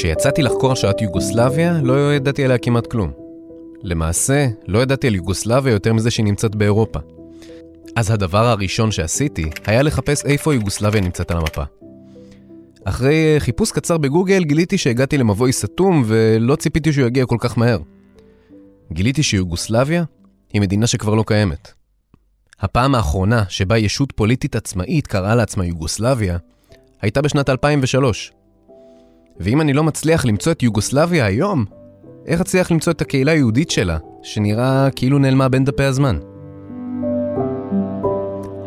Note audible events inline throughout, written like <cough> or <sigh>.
כשיצאתי לחקור שואת יוגוסלביה, לא ידעתי עליה כמעט כלום. למעשה, לא ידעתי על יוגוסלביה יותר מזה שהיא נמצאת באירופה. אז הדבר הראשון שעשיתי היה לחפש איפה יוגוסלביה נמצאת על המפה. אחרי אה, חיפוש קצר בגוגל גיליתי שהגעתי למבוי סתום ולא ציפיתי שהוא יגיע כל כך מהר. גיליתי שיוגוסלביה היא מדינה שכבר לא קיימת. הפעם האחרונה שבה ישות פוליטית עצמאית קראה לעצמה יוגוסלביה הייתה בשנת 2003. ואם אני לא מצליח למצוא את יוגוסלביה היום, איך אצליח למצוא את הקהילה היהודית שלה, שנראה כאילו נעלמה בין דפי הזמן?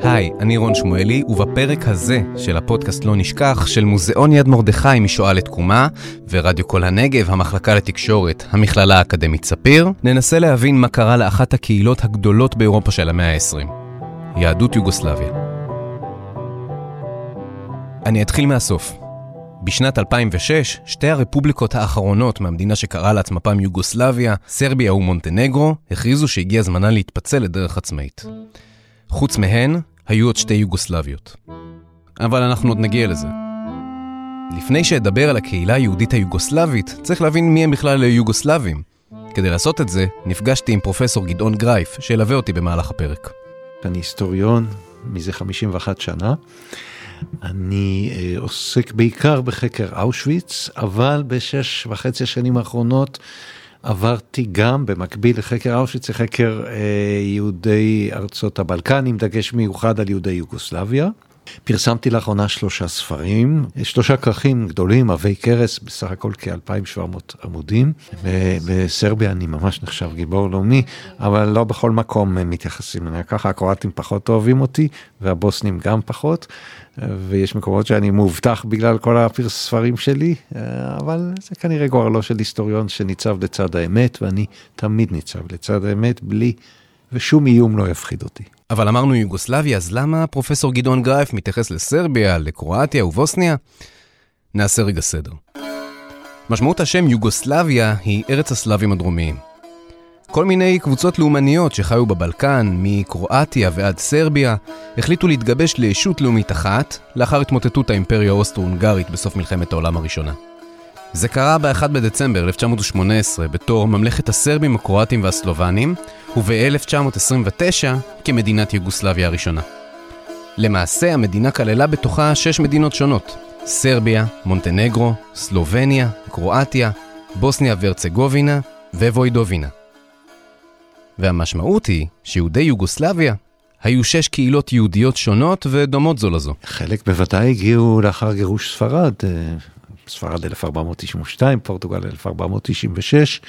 היי, אני רון שמואלי, ובפרק הזה של הפודקאסט לא נשכח, של מוזיאון יד מרדכי משואה לתקומה, ורדיו כל הנגב, המחלקה לתקשורת, המכללה האקדמית ספיר, ננסה להבין מה קרה לאחת הקהילות הגדולות באירופה של המאה ה-20, יהדות יוגוסלביה. אני אתחיל מהסוף. בשנת 2006, שתי הרפובליקות האחרונות מהמדינה שקראה לעצמה פעם יוגוסלביה, סרביה ומונטנגרו, הכריזו שהגיע זמנה להתפצל לדרך עצמאית. חוץ מהן, היו עוד שתי יוגוסלביות. אבל אנחנו עוד נגיע לזה. לפני שאדבר על הקהילה היהודית היוגוסלבית, צריך להבין מי הם בכלל היוגוסלבים. כדי לעשות את זה, נפגשתי עם פרופסור גדעון גרייף, שילווה אותי במהלך הפרק. אני היסטוריון מזה 51 שנה. אני אה, עוסק בעיקר בחקר אושוויץ, אבל בשש וחצי השנים האחרונות עברתי גם במקביל לחקר אושוויץ, לחקר אה, יהודי ארצות הבלקן, עם דגש מיוחד על יהודי יוגוסלביה. פרסמתי לאחרונה שלושה ספרים, שלושה כרכים גדולים, עבי כרס, בסך הכל כ-2,700 עמודים. בסרביה אני ממש נחשב גיבור לאומי, אבל לא בכל מקום מתייחסים אליי ככה, הקרואטים פחות אוהבים אותי, והבוסנים גם פחות. ויש מקומות שאני מאובטח בגלל כל הספרים שלי, אבל זה כנראה גורלו של היסטוריון שניצב לצד האמת, ואני תמיד ניצב לצד האמת, בלי, ושום איום לא יפחיד אותי. אבל אמרנו יוגוסלביה, אז למה פרופסור גדעון גרייף מתייחס לסרביה, לקרואטיה ובוסניה? נעשה רגע סדר. משמעות השם יוגוסלביה היא ארץ הסלאבים הדרומיים. כל מיני קבוצות לאומניות שחיו בבלקן, מקרואטיה ועד סרביה, החליטו להתגבש לישות לאומית אחת, לאחר התמוטטות האימפריה האוסטרו-הונגרית בסוף מלחמת העולם הראשונה. זה קרה ב-1 בדצמבר 1918 בתור ממלכת הסרבים, הקרואטים והסלובנים, וב-1929 כמדינת יוגוסלביה הראשונה. למעשה המדינה כללה בתוכה שש מדינות שונות סרביה, מונטנגרו, סלובניה, קרואטיה, בוסניה והרצגובינה ווידובינה. והמשמעות היא שיהודי יוגוסלביה היו שש קהילות יהודיות שונות ודומות זו לזו. חלק בוודאי הגיעו לאחר גירוש ספרד, אה, ספרד 1492, פורטוגל 1496.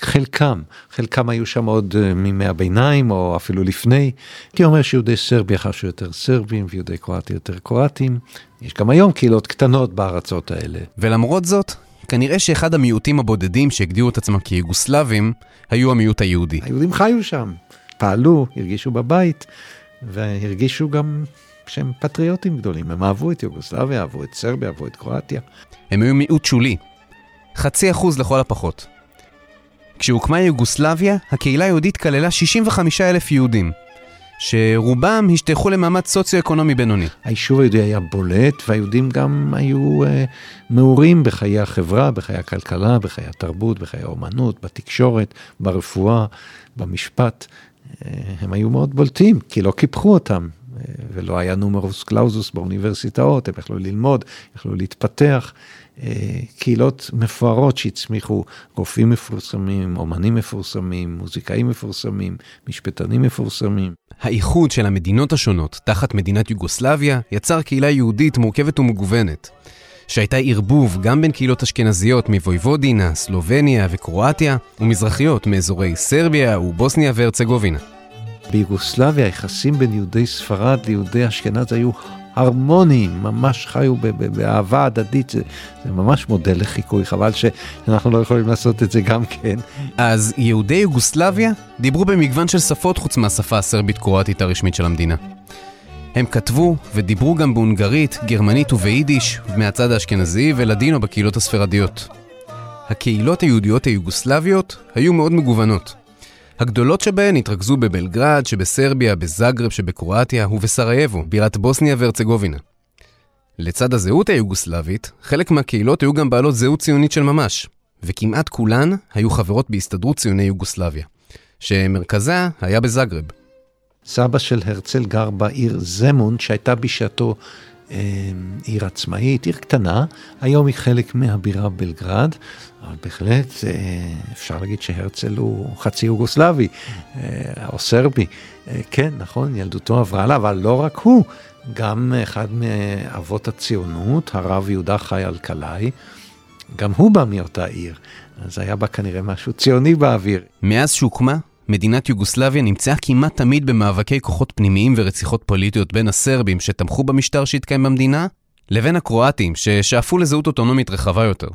חלקם, חלקם היו שם עוד אה, מימי הביניים או אפילו לפני. הייתי אומר שיהודי סרביה חשו יותר סרבים ויהודי קרואטיה יותר קרואטים. יש גם היום קהילות קטנות בארצות האלה. ולמרות זאת, כנראה שאחד המיעוטים הבודדים שהגדירו את עצמם כיוגוסלבים, היו המיעוט היהודי. היהודים חיו שם, פעלו, הרגישו בבית, והרגישו גם שהם פטריוטים גדולים. הם אהבו את יוגוסלביה, אהבו את סרביה, אהבו את קרואטיה. הם היו מיעוט שולי, חצי אחוז לכל הפחות. כשהוקמה יוגוסלביה, הקהילה היהודית כללה 65 אלף יהודים, שרובם השתייכו למעמד סוציו-אקונומי בינוני. היישוב היהודי היה בולט, והיהודים גם היו אה, מעורים בחיי החברה, בחיי הכלכלה, בחיי התרבות, בחיי האומנות, בתקשורת, ברפואה, במשפט. אה, הם היו מאוד בולטים, כי לא קיפחו אותם. ולא היה נומרוס קלאוזוס באוניברסיטאות, הם יכלו ללמוד, יכלו להתפתח. אה, קהילות מפוארות שהצמיחו רופאים מפורסמים, אומנים מפורסמים, מוזיקאים מפורסמים, משפטנים מפורסמים. האיחוד של המדינות השונות תחת מדינת יוגוסלביה יצר קהילה יהודית מורכבת ומגוונת, שהייתה ערבוב גם בין קהילות אשכנזיות מוויבודינה, סלובניה וקרואטיה, ומזרחיות מאזורי סרביה ובוסניה והרצגובינה. ביוגוסלביה היחסים בין יהודי ספרד ליהודי אשכנז היו הרמוניים, ממש חיו באהבה הדדית, זה, זה ממש מודל לחיקוי, חבל שאנחנו לא יכולים לעשות את זה גם כן. אז יהודי יוגוסלביה דיברו במגוון של שפות חוץ מהשפה הסרבית-קרואטית הרשמית של המדינה. הם כתבו ודיברו גם בהונגרית, גרמנית וביידיש, מהצד האשכנזי ולדינו בקהילות הספרדיות. הקהילות היהודיות היוגוסלביות היו מאוד מגוונות. הגדולות שבהן התרכזו בבלגרד שבסרביה, בזאגרב שבקרואטיה ובסרייבו, בירת בוסניה והרצגובינה. לצד הזהות היוגוסלבית, חלק מהקהילות היו גם בעלות זהות ציונית של ממש, וכמעט כולן היו חברות בהסתדרות ציוני יוגוסלביה, שמרכזה היה בזגרב. סבא של הרצל גר בעיר זמון, שהייתה בשעתו עיר עצמאית, עיר קטנה, היום היא חלק מהבירה בלגרד, אבל בהחלט אה, אפשר להגיד שהרצל הוא חצי יוגוסלבי אה, או סרבי. כן, נכון, ילדותו עברה לה, אבל לא רק הוא, גם אחד מאבות הציונות, הרב יהודה חי אלקלעי, גם הוא בא מאותה עיר, אז היה בה כנראה משהו ציוני באוויר. מאז שהוקמה, מדינת יוגוסלביה נמצאה כמעט תמיד במאבקי כוחות פנימיים ורציחות פוליטיות בין הסרבים שתמכו במשטר שהתקיים במדינה, לבין הקרואטים ששאפו לזהות אוטונומית רחבה יותר.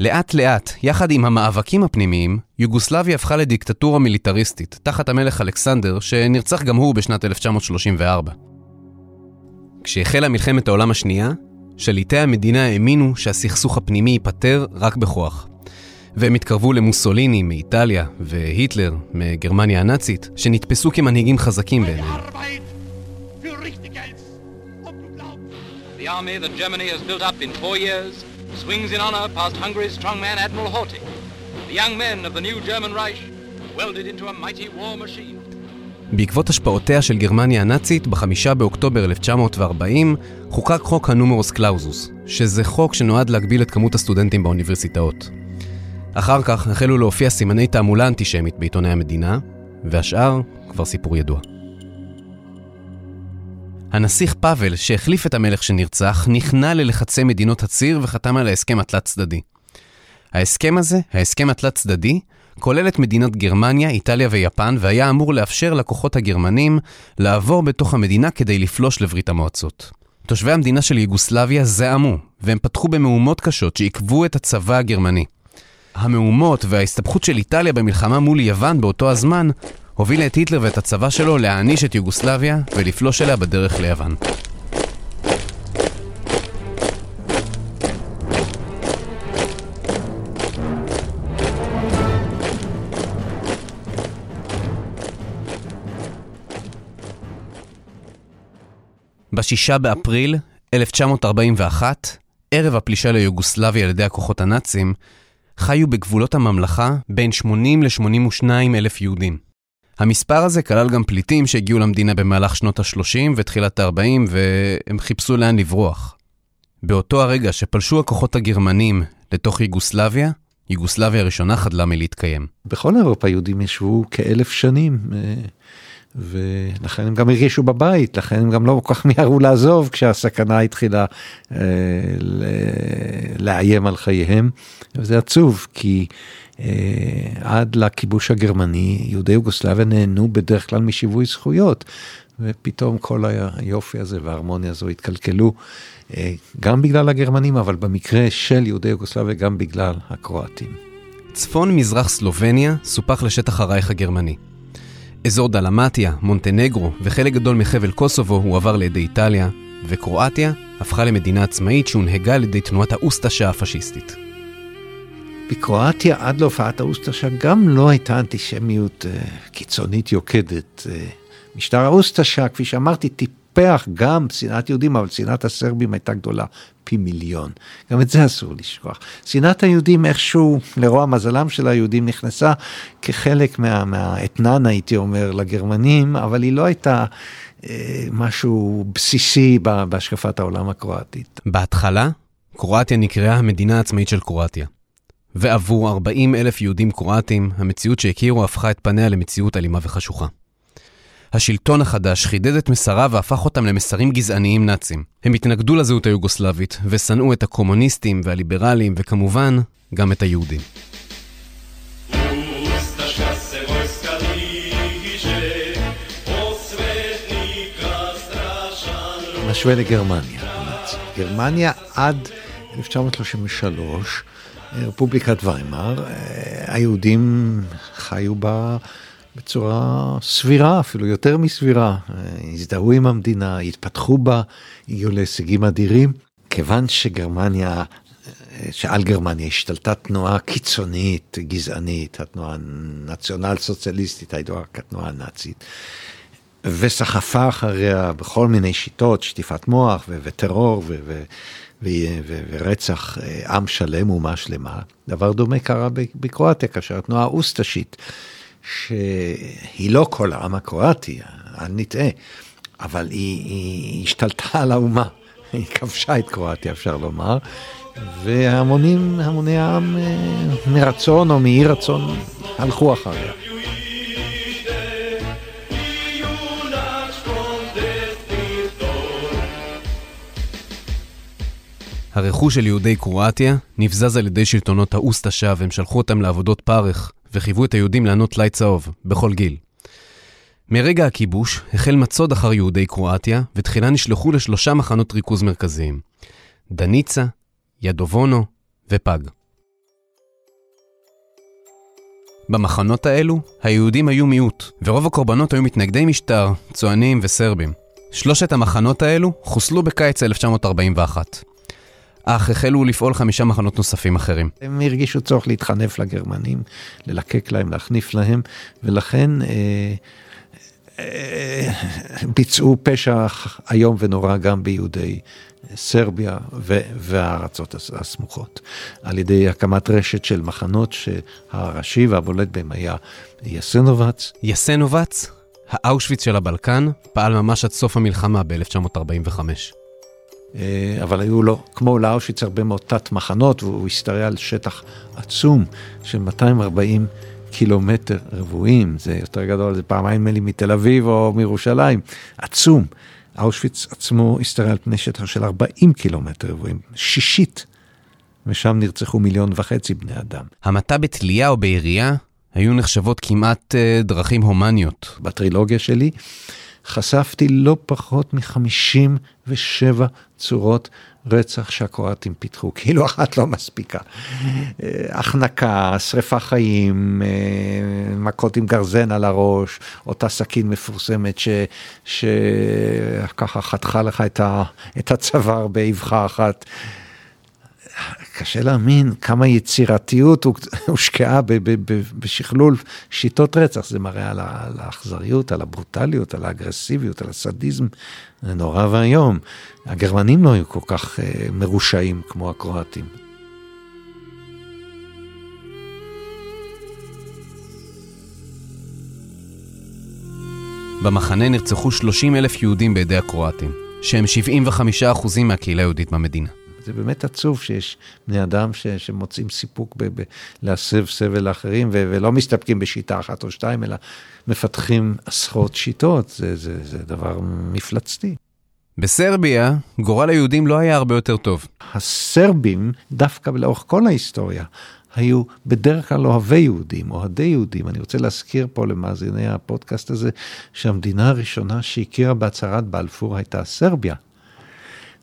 לאט לאט, יחד עם המאבקים הפנימיים, יוגוסלביה הפכה לדיקטטורה מיליטריסטית, תחת המלך אלכסנדר, שנרצח גם הוא בשנת 1934. כשהחלה מלחמת העולם השנייה, שליטי המדינה האמינו שהסכסוך הפנימי ייפתר רק בכוח. והם התקרבו למוסוליני מאיטליה והיטלר מגרמניה הנאצית, שנתפסו כמנהיגים חזקים בעיניהם. The army that Germany has built up in four years swings in honor past Hungary's strongman Admiral Horthy. The young men of the new German Reich welded into a mighty war machine. בעקבות השפעותיה של גרמניה הנאצית, בחמישה באוקטובר 1940 חוקק חוק הנומרוס קלאוזוס, שזה חוק שנועד להגביל את כמות הסטודנטים באוניברסיטאות. אחר כך החלו להופיע סימני תעמולה אנטישמית בעיתוני המדינה, והשאר כבר סיפור ידוע. הנסיך פאבל, שהחליף את המלך שנרצח, נכנע ללחצי מדינות הציר וחתם על ההסכם התלת-צדדי. ההסכם הזה, ההסכם התלת-צדדי, כולל את מדינות גרמניה, איטליה ויפן, והיה אמור לאפשר לכוחות הגרמנים לעבור בתוך המדינה כדי לפלוש לברית המועצות. תושבי המדינה של יוגוסלביה זעמו, והם פתחו במהומות קשות שעיכבו את הצבא הגרמני. המהומות וההסתבכות של איטליה במלחמה מול יוון באותו הזמן, הובילה את היטלר ואת הצבא שלו להעניש את יוגוסלביה ולפלוש אליה בדרך ליוון. בשישה באפריל 1941, ערב הפלישה ליוגוסלביה על ידי הכוחות הנאצים, חיו בגבולות הממלכה בין 80 ל-82 אלף יהודים. המספר הזה כלל גם פליטים שהגיעו למדינה במהלך שנות ה-30 ותחילת ה-40 והם חיפשו לאן לברוח. באותו הרגע שפלשו הכוחות הגרמנים לתוך יוגוסלביה, יוגוסלביה הראשונה חדלה מלהתקיים. בכל אירופה יהודים ישבו כאלף שנים. ולכן הם גם הרגישו בבית, לכן הם גם לא כל כך <laughs> מיהרו לעזוב כשהסכנה התחילה אה, לאיים על חייהם. וזה עצוב, כי אה, עד לכיבוש הגרמני, יהודי יוגוסלביה נהנו בדרך כלל משיווי זכויות, ופתאום כל היופי הזה וההרמוניה הזו התקלקלו, אה, גם בגלל הגרמנים, אבל במקרה של יהודי יוגוסלביה גם בגלל הקרואטים. צפון מזרח סלובניה סופח לשטח הרייך הגרמני. אזור דלמטיה, מונטנגרו וחלק גדול מחבל קוסובו הועבר לידי איטליה, וקרואטיה הפכה למדינה עצמאית שהונהגה על ידי תנועת האוסטשה הפשיסטית. בקרואטיה עד להופעת האוסטשה גם לא הייתה אנטישמיות uh, קיצונית יוקדת. Uh, משטר האוסטשה, כפי שאמרתי, טיפח גם שנאת יהודים, אבל שנאת הסרבים הייתה גדולה פי מיליון. גם את זה אסור לשכוח. שנאת היהודים איכשהו, לרוע מזלם של היהודים, נכנסה כחלק מה, מהאתנן, הייתי אומר, לגרמנים, אבל היא לא הייתה... אה, משהו בסיסי בהשקפת העולם הקרואטית. בהתחלה, קרואטיה נקראה המדינה העצמאית של קרואטיה. ועבור 40 אלף יהודים קרואטים, המציאות שהכירו הפכה את פניה למציאות אלימה וחשוכה. השלטון החדש חידד את מסריו והפך אותם למסרים גזעניים נאצים. הם התנגדו לזהות היוגוסלבית, ושנאו את הקומוניסטים והליברלים, וכמובן, גם את היהודים. משווה לגרמניה. גרמניה עד 1933, רפובליקת ויימאר, היהודים חיו בה בצורה סבירה, אפילו יותר מסבירה. הזדהו עם המדינה, התפתחו בה, הגיעו להישגים אדירים. כיוון שגרמניה, שעל גרמניה השתלטה תנועה קיצונית, גזענית, התנועה הנציונל סוציאליסטית הידועה כתנועה הנאצית. וסחפה אחריה בכל מיני שיטות, שטיפת מוח ו- וטרור ו- ו- ו- ו- ורצח אה, עם שלם, אומה שלמה. דבר דומה קרה בקרואטיה, כאשר התנועה האוסטשית, שהיא לא כל העם הקרואטי, אל נטעה, אבל היא, היא השתלטה על האומה, היא כבשה את קרואטיה, אפשר לומר, והמונים, המוני העם אה, מרצון או מאי רצון הלכו אחריה. הרכוש של יהודי קרואטיה נבזז על ידי שלטונות האוסטשה והם שלחו אותם לעבודות פרך וחייבו את היהודים לענות לי צהוב, בכל גיל. מרגע הכיבוש החל מצוד אחר יהודי קרואטיה ותחילה נשלחו לשלושה מחנות ריכוז מרכזיים דניצה, ידובונו ופג. במחנות האלו, היהודים היו מיעוט, ורוב הקורבנות היו מתנגדי משטר, צוענים וסרבים. שלושת המחנות האלו חוסלו בקיץ 1941. אך החלו לפעול חמישה מחנות נוספים אחרים. הם הרגישו צורך להתחנף לגרמנים, ללקק להם, להחניף להם, ולכן אה, אה, ביצעו פשע איום ונורא גם ביהודי סרביה והארצות הסמוכות, על ידי הקמת רשת של מחנות שהראשי והבולט בהם היה יסנובץ. יסנובץ, האושוויץ של הבלקן, פעל ממש עד סוף המלחמה ב-1945. אה, אבל היו לו, כמו לאושוויץ, הרבה מאוד תת מחנות, והוא השתרע על שטח עצום של 240 קילומטר רבועים, זה יותר גדול, זה פעמיים נדמה לי מתל אביב או מירושלים, עצום. אושוויץ עצמו השתרע על פני שטח של 40 קילומטר רבועים, שישית, ושם נרצחו מיליון וחצי בני אדם. המתה בתלייה או בירייה היו נחשבות כמעט uh, דרכים הומניות. בטרילוגיה שלי חשפתי לא פחות מ-57 צורות רצח שהקרואטים פיתחו, <laughs> כאילו אחת לא מספיקה. אה, החנקה, שריפה חיים, אה, מכות עם גרזן על הראש, אותה סכין מפורסמת שככה חתכה לך את הצוואר באבחה אחת. קשה להאמין כמה יצירתיות הושקעה בשכלול שיטות רצח, זה מראה על האכזריות, על הברוטליות, על האגרסיביות, על הסדיזם, זה נורא ואיום. הגרמנים לא היו כל כך אה, מרושעים כמו הקרואטים. במחנה נרצחו 30 אלף יהודים בידי הקרואטים, שהם 75% מהקהילה היהודית במדינה. זה באמת עצוב שיש בני אדם ש, שמוצאים סיפוק ב, ב, להסב סבל לאחרים ו, ולא מסתפקים בשיטה אחת או שתיים, אלא מפתחים עשרות שיטות, זה, זה, זה דבר מפלצתי. בסרביה, גורל היהודים לא היה הרבה יותר טוב. הסרבים, דווקא לאורך כל ההיסטוריה, היו בדרך כלל אוהבי יהודים, אוהדי יהודים. אני רוצה להזכיר פה למאזיני הפודקאסט הזה, שהמדינה הראשונה שהכירה בהצהרת בלפור הייתה סרביה.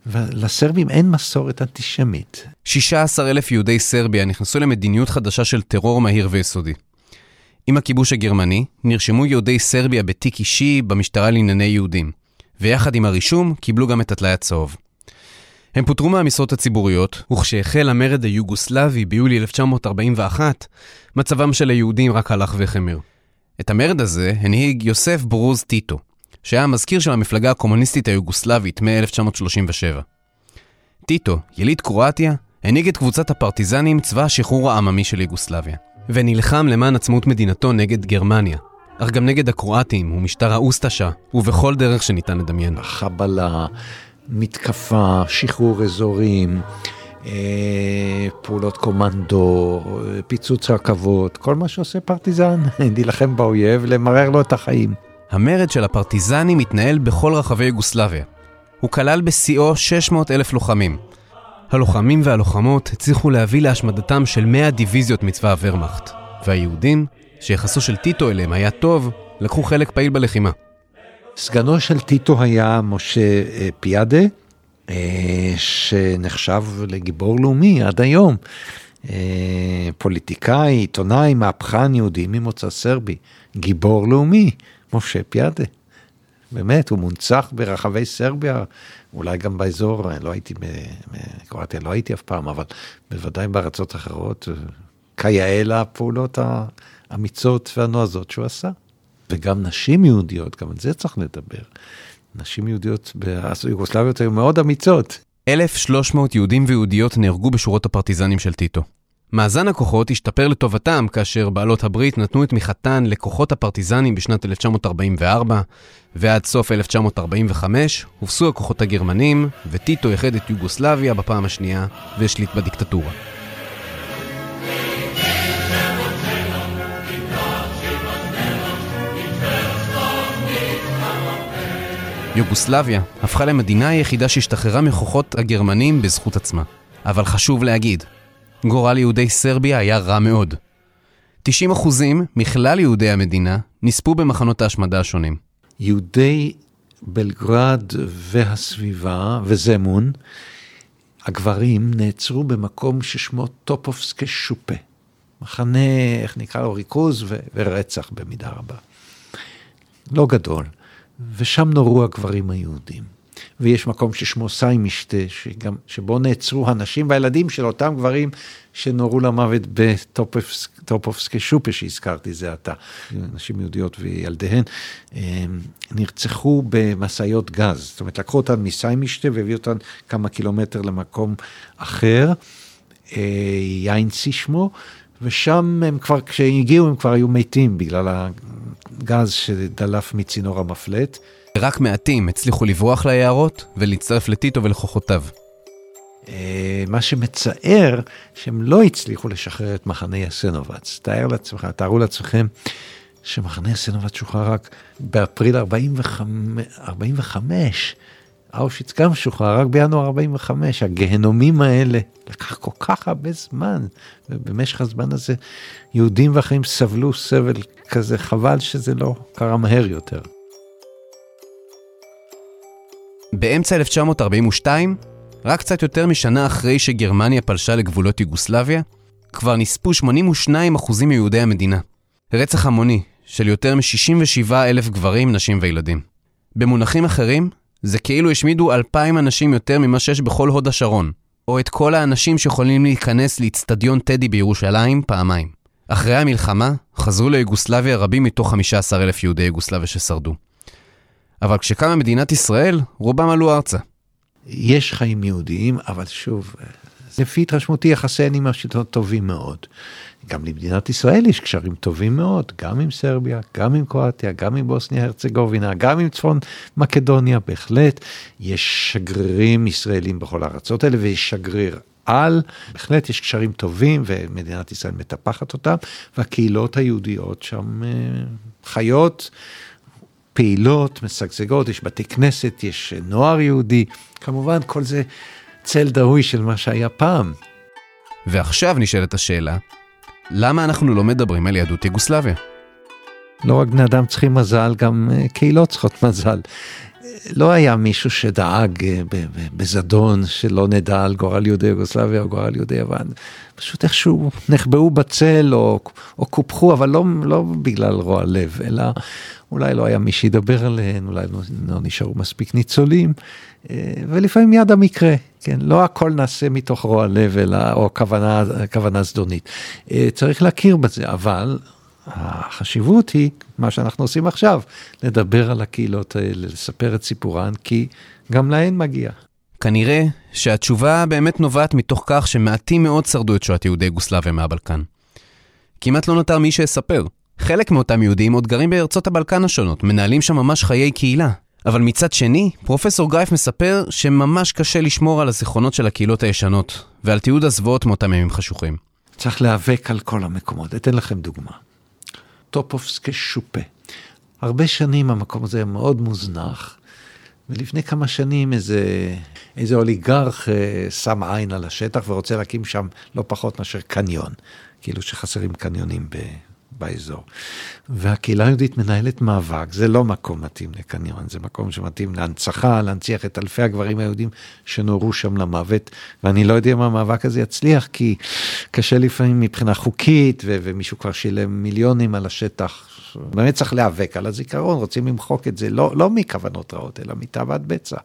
ולסרבים אין מסורת אנטישמית. 16 אלף יהודי סרביה נכנסו למדיניות חדשה של טרור מהיר ויסודי. עם הכיבוש הגרמני, נרשמו יהודי סרביה בתיק אישי במשטרה לענייני יהודים, ויחד עם הרישום קיבלו גם את הטלאי הצהוב. הם פוטרו מהמשרות הציבוריות, וכשהחל המרד היוגוסלבי ביולי 1941, מצבם של היהודים רק הלך והחמיר. את המרד הזה הנהיג יוסף ברוז טיטו, שהיה המזכיר של המפלגה הקומוניסטית היוגוסלבית מ-1937. טיטו, יליד קרואטיה, הנהיג את קבוצת הפרטיזנים צבא השחרור העממי של יוגוסלביה, ונלחם למען עצמאות מדינתו נגד גרמניה, אך גם נגד הקרואטים ומשטר האוסטשה, ובכל דרך שניתן לדמיין. חבלה, מתקפה, שחרור אזורים, אה, פעולות קומנדו, פיצוץ רכבות, כל מה שעושה פרטיזן, <laughs> להילחם באויב, למרר לו את החיים. המרד של הפרטיזנים התנהל בכל רחבי יוגוסלביה. הוא כלל בשיאו 600 אלף לוחמים. הלוחמים והלוחמות הצליחו להביא להשמדתם של 100 דיוויזיות מצבא הוורמאכט, והיהודים, שיחסו של טיטו אליהם היה טוב, לקחו חלק פעיל בלחימה. סגנו של טיטו היה משה אה, פיאדה, אה, שנחשב לגיבור לאומי עד היום. אה, פוליטיקאי, עיתונאי, מהפכן יהודי ממוצא סרבי, גיבור לאומי. משה פיאדה. באמת, הוא מונצח ברחבי סרביה, אולי גם באזור, לא הייתי בקרואטיה, לא הייתי אף פעם, אבל בוודאי בארצות אחרות, כיאה לפעולות האמיצות והנועזות שהוא עשה. וגם נשים יהודיות, גם על זה צריך לדבר. נשים יהודיות ביוגוסלביות היו מאוד אמיצות. 1,300 יהודים ויהודיות נהרגו בשורות הפרטיזנים של טיטו. מאזן הכוחות השתפר לטובתם כאשר בעלות הברית נתנו את תמיכתן לכוחות הפרטיזנים בשנת 1944, ועד סוף 1945 הובסו הכוחות הגרמנים, וטיטו איחד את יוגוסלביה בפעם השנייה והשליט בדיקטטורה. יוגוסלביה הפכה למדינה היחידה שהשתחררה מכוחות הגרמנים בזכות עצמה. אבל חשוב להגיד, גורל יהודי סרביה היה רע מאוד. 90% מכלל יהודי המדינה נספו במחנות ההשמדה השונים. יהודי בלגרד והסביבה וזמון, הגברים נעצרו במקום ששמו טופובסקי שופה. מחנה, איך נקרא לו, ריכוז ו- ורצח במידה רבה. לא גדול. ושם נורו הגברים היהודים. ויש מקום ששמו סיימשטה, שגם, שבו נעצרו הנשים והילדים של אותם גברים שנורו למוות בטופובסקי שופה שהזכרתי זה עתה. נשים יהודיות וילדיהן נרצחו במשאיות גז. זאת אומרת, לקחו אותן מסיימשטה והביאו אותן כמה קילומטר למקום אחר, אה, יינצי שמו, ושם הם כבר, כשהגיעו הם כבר היו מתים בגלל הגז שדלף מצינור המפלט. רק מעטים הצליחו לברוח ליערות ולהצטרף לטיטו ולכוחותיו. אה, מה שמצער, שהם לא הצליחו לשחרר את מחנה יסנובץ. תאר לעצמך, תארו לעצמכם שמחנה יסנובץ שוחרר רק באפריל 45, 45. אושוויץ גם שוחרר רק בינואר 45. הגהנומים האלה, לקח כל כך הרבה זמן, ובמשך הזמן הזה יהודים ואחרים סבלו סבל כזה, חבל שזה לא קרה מהר יותר. באמצע 1942, רק קצת יותר משנה אחרי שגרמניה פלשה לגבולות יוגוסלביה, כבר נספו 82% מיהודי המדינה. רצח המוני של יותר מ-67 אלף גברים, נשים וילדים. במונחים אחרים, זה כאילו השמידו אלפיים אנשים יותר ממה שיש בכל הוד השרון, או את כל האנשים שיכולים להיכנס לאיצטדיון טדי בירושלים פעמיים. אחרי המלחמה, חזרו ליוגוסלביה רבים מתוך 15 אלף יהודי יוגוסלביה ששרדו. אבל כשקמה מדינת ישראל, רובם עלו ארצה. יש חיים יהודיים, אבל שוב, לפי התרשמותי יחסיהן עם השלטון טובים מאוד. גם למדינת ישראל יש קשרים טובים מאוד, גם עם סרביה, גם עם קרואטיה, גם עם בוסניה הרצגובינה, גם עם צפון מקדוניה, בהחלט. יש שגרירים ישראלים בכל הארצות האלה, ויש שגריר על, בהחלט יש קשרים טובים ומדינת ישראל מטפחת אותם, והקהילות היהודיות שם אה, חיות. פעילות, משגשגות, יש בתי כנסת, יש נוער יהודי, כמובן כל זה צל דהוי של מה שהיה פעם. ועכשיו נשאלת השאלה, למה אנחנו לא מדברים על יהדות יוגוסלביה? לא רק בני אדם צריכים מזל, גם אה, קהילות צריכות מזל. לא היה מישהו שדאג אה, בזדון שלא נדע על גורל יהודי יוגוסלביה או גורל יהודי יוון. פשוט איכשהו נחבאו בצל או, או קופחו, אבל לא, לא בגלל רוע לב, אלא אולי לא היה מי שידבר עליהן, אולי לא, לא נשארו מספיק ניצולים, אה, ולפעמים יד המקרה, כן, לא הכל נעשה מתוך רוע לב אלא, או כוונה, כוונה זדונית. צריך להכיר בזה, אבל החשיבות היא מה שאנחנו עושים עכשיו, לדבר על הקהילות האלה, לספר את סיפורן, כי גם להן מגיע. כנראה שהתשובה באמת נובעת מתוך כך שמעטים מאוד שרדו את שואת יהודי יוגוסלביה מהבלקן. כמעט לא נותר מי שיספר. חלק מאותם יהודים עוד גרים בארצות הבלקן השונות, מנהלים שם ממש חיי קהילה. אבל מצד שני, פרופסור גרייף מספר שממש קשה לשמור על הזיכרונות של הקהילות הישנות, ועל תיעוד הזוועות מאותם ימים חשוכים. צריך להיאבק על כל המקומות. אתן לכם דוגמה. טופובסקי שופה. הרבה שנים המקום הזה מאוד מוזנח, ולפני כמה שנים איזה, איזה אוליגרך אה, שם עין על השטח ורוצה להקים שם לא פחות מאשר קניון, כאילו שחסרים קניונים באזור. והקהילה היהודית מנהלת מאבק, זה לא מקום מתאים לקניון, זה מקום שמתאים להנצחה, להנציח את אלפי הגברים היהודים שנורו שם למוות, ואני לא יודע אם המאבק הזה יצליח, כי קשה לפעמים מבחינה חוקית, ו- ומישהו כבר שילם מיליונים על השטח. באמת צריך להיאבק על הזיכרון, רוצים למחוק את זה, לא, לא מכוונות רעות, אלא מתאוות בצע.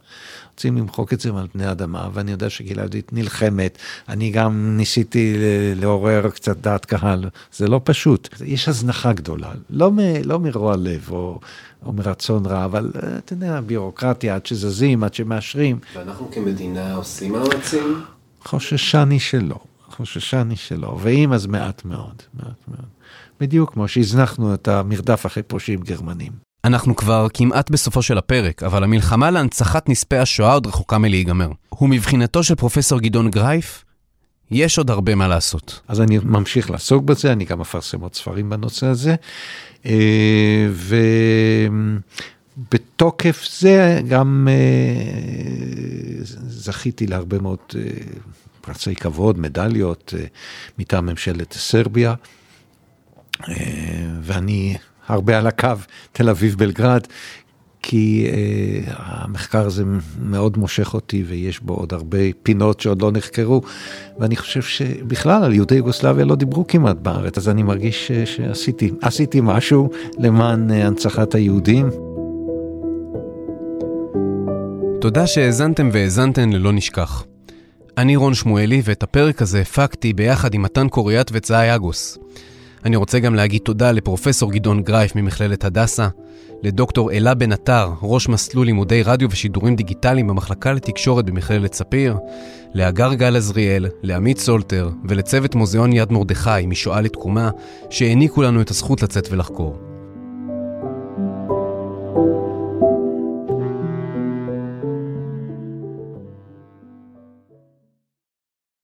רוצים למחוק את זה מעל פני האדמה, ואני יודע שקהילה יהודית נלחמת. אני גם ניסיתי לעורר קצת דעת קהל, זה לא פשוט. יש יש הזנחה גדולה, לא, מ, לא מרוע לב או, או מרצון רע, אבל אה, אתה יודע, ביורוקרטיה, עד שזזים, עד שמאשרים. ואנחנו כמדינה עושים מאמצים? חוששני שלא, חוששני שלא, ואם אז מעט מאוד, מעט מאוד. בדיוק כמו שהזנחנו את המרדף אחרי פושעים גרמנים. אנחנו כבר כמעט בסופו של הפרק, אבל המלחמה להנצחת נספי השואה עוד רחוקה מלהיגמר. ומבחינתו של פרופסור גדעון גרייף, יש עוד הרבה מה לעשות. אז אני ממשיך לעסוק בזה, אני גם מפרסם עוד ספרים בנושא הזה. אה, ובתוקף זה גם אה, זכיתי להרבה מאוד אה, פרצי כבוד, מדליות מטעם ממשלת סרביה. ואני הרבה על הקו תל אביב-בלגרד, כי uh, המחקר הזה מאוד מושך אותי ויש בו עוד הרבה פינות שעוד לא נחקרו, ואני חושב שבכלל על יהודי יוגוסלביה לא דיברו כמעט בארץ, אז אני מרגיש ש, שעשיתי עשיתי משהו למען uh, הנצחת היהודים. תודה שהאזנתם והאזנתן ללא נשכח. אני רון שמואלי, ואת הפרק הזה הפקתי ביחד עם מתן קוריאט וצאי אגוס. אני רוצה גם להגיד תודה לפרופסור גדעון גרייף ממכללת הדסה, לדוקטור אלה בן עטר, ראש מסלול לימודי רדיו ושידורים דיגיטליים במחלקה לתקשורת במכללת ספיר, לאגר גל עזריאל, לעמית סולטר ולצוות מוזיאון יד מרדכי משואה לתקומה, שהעניקו לנו את הזכות לצאת ולחקור.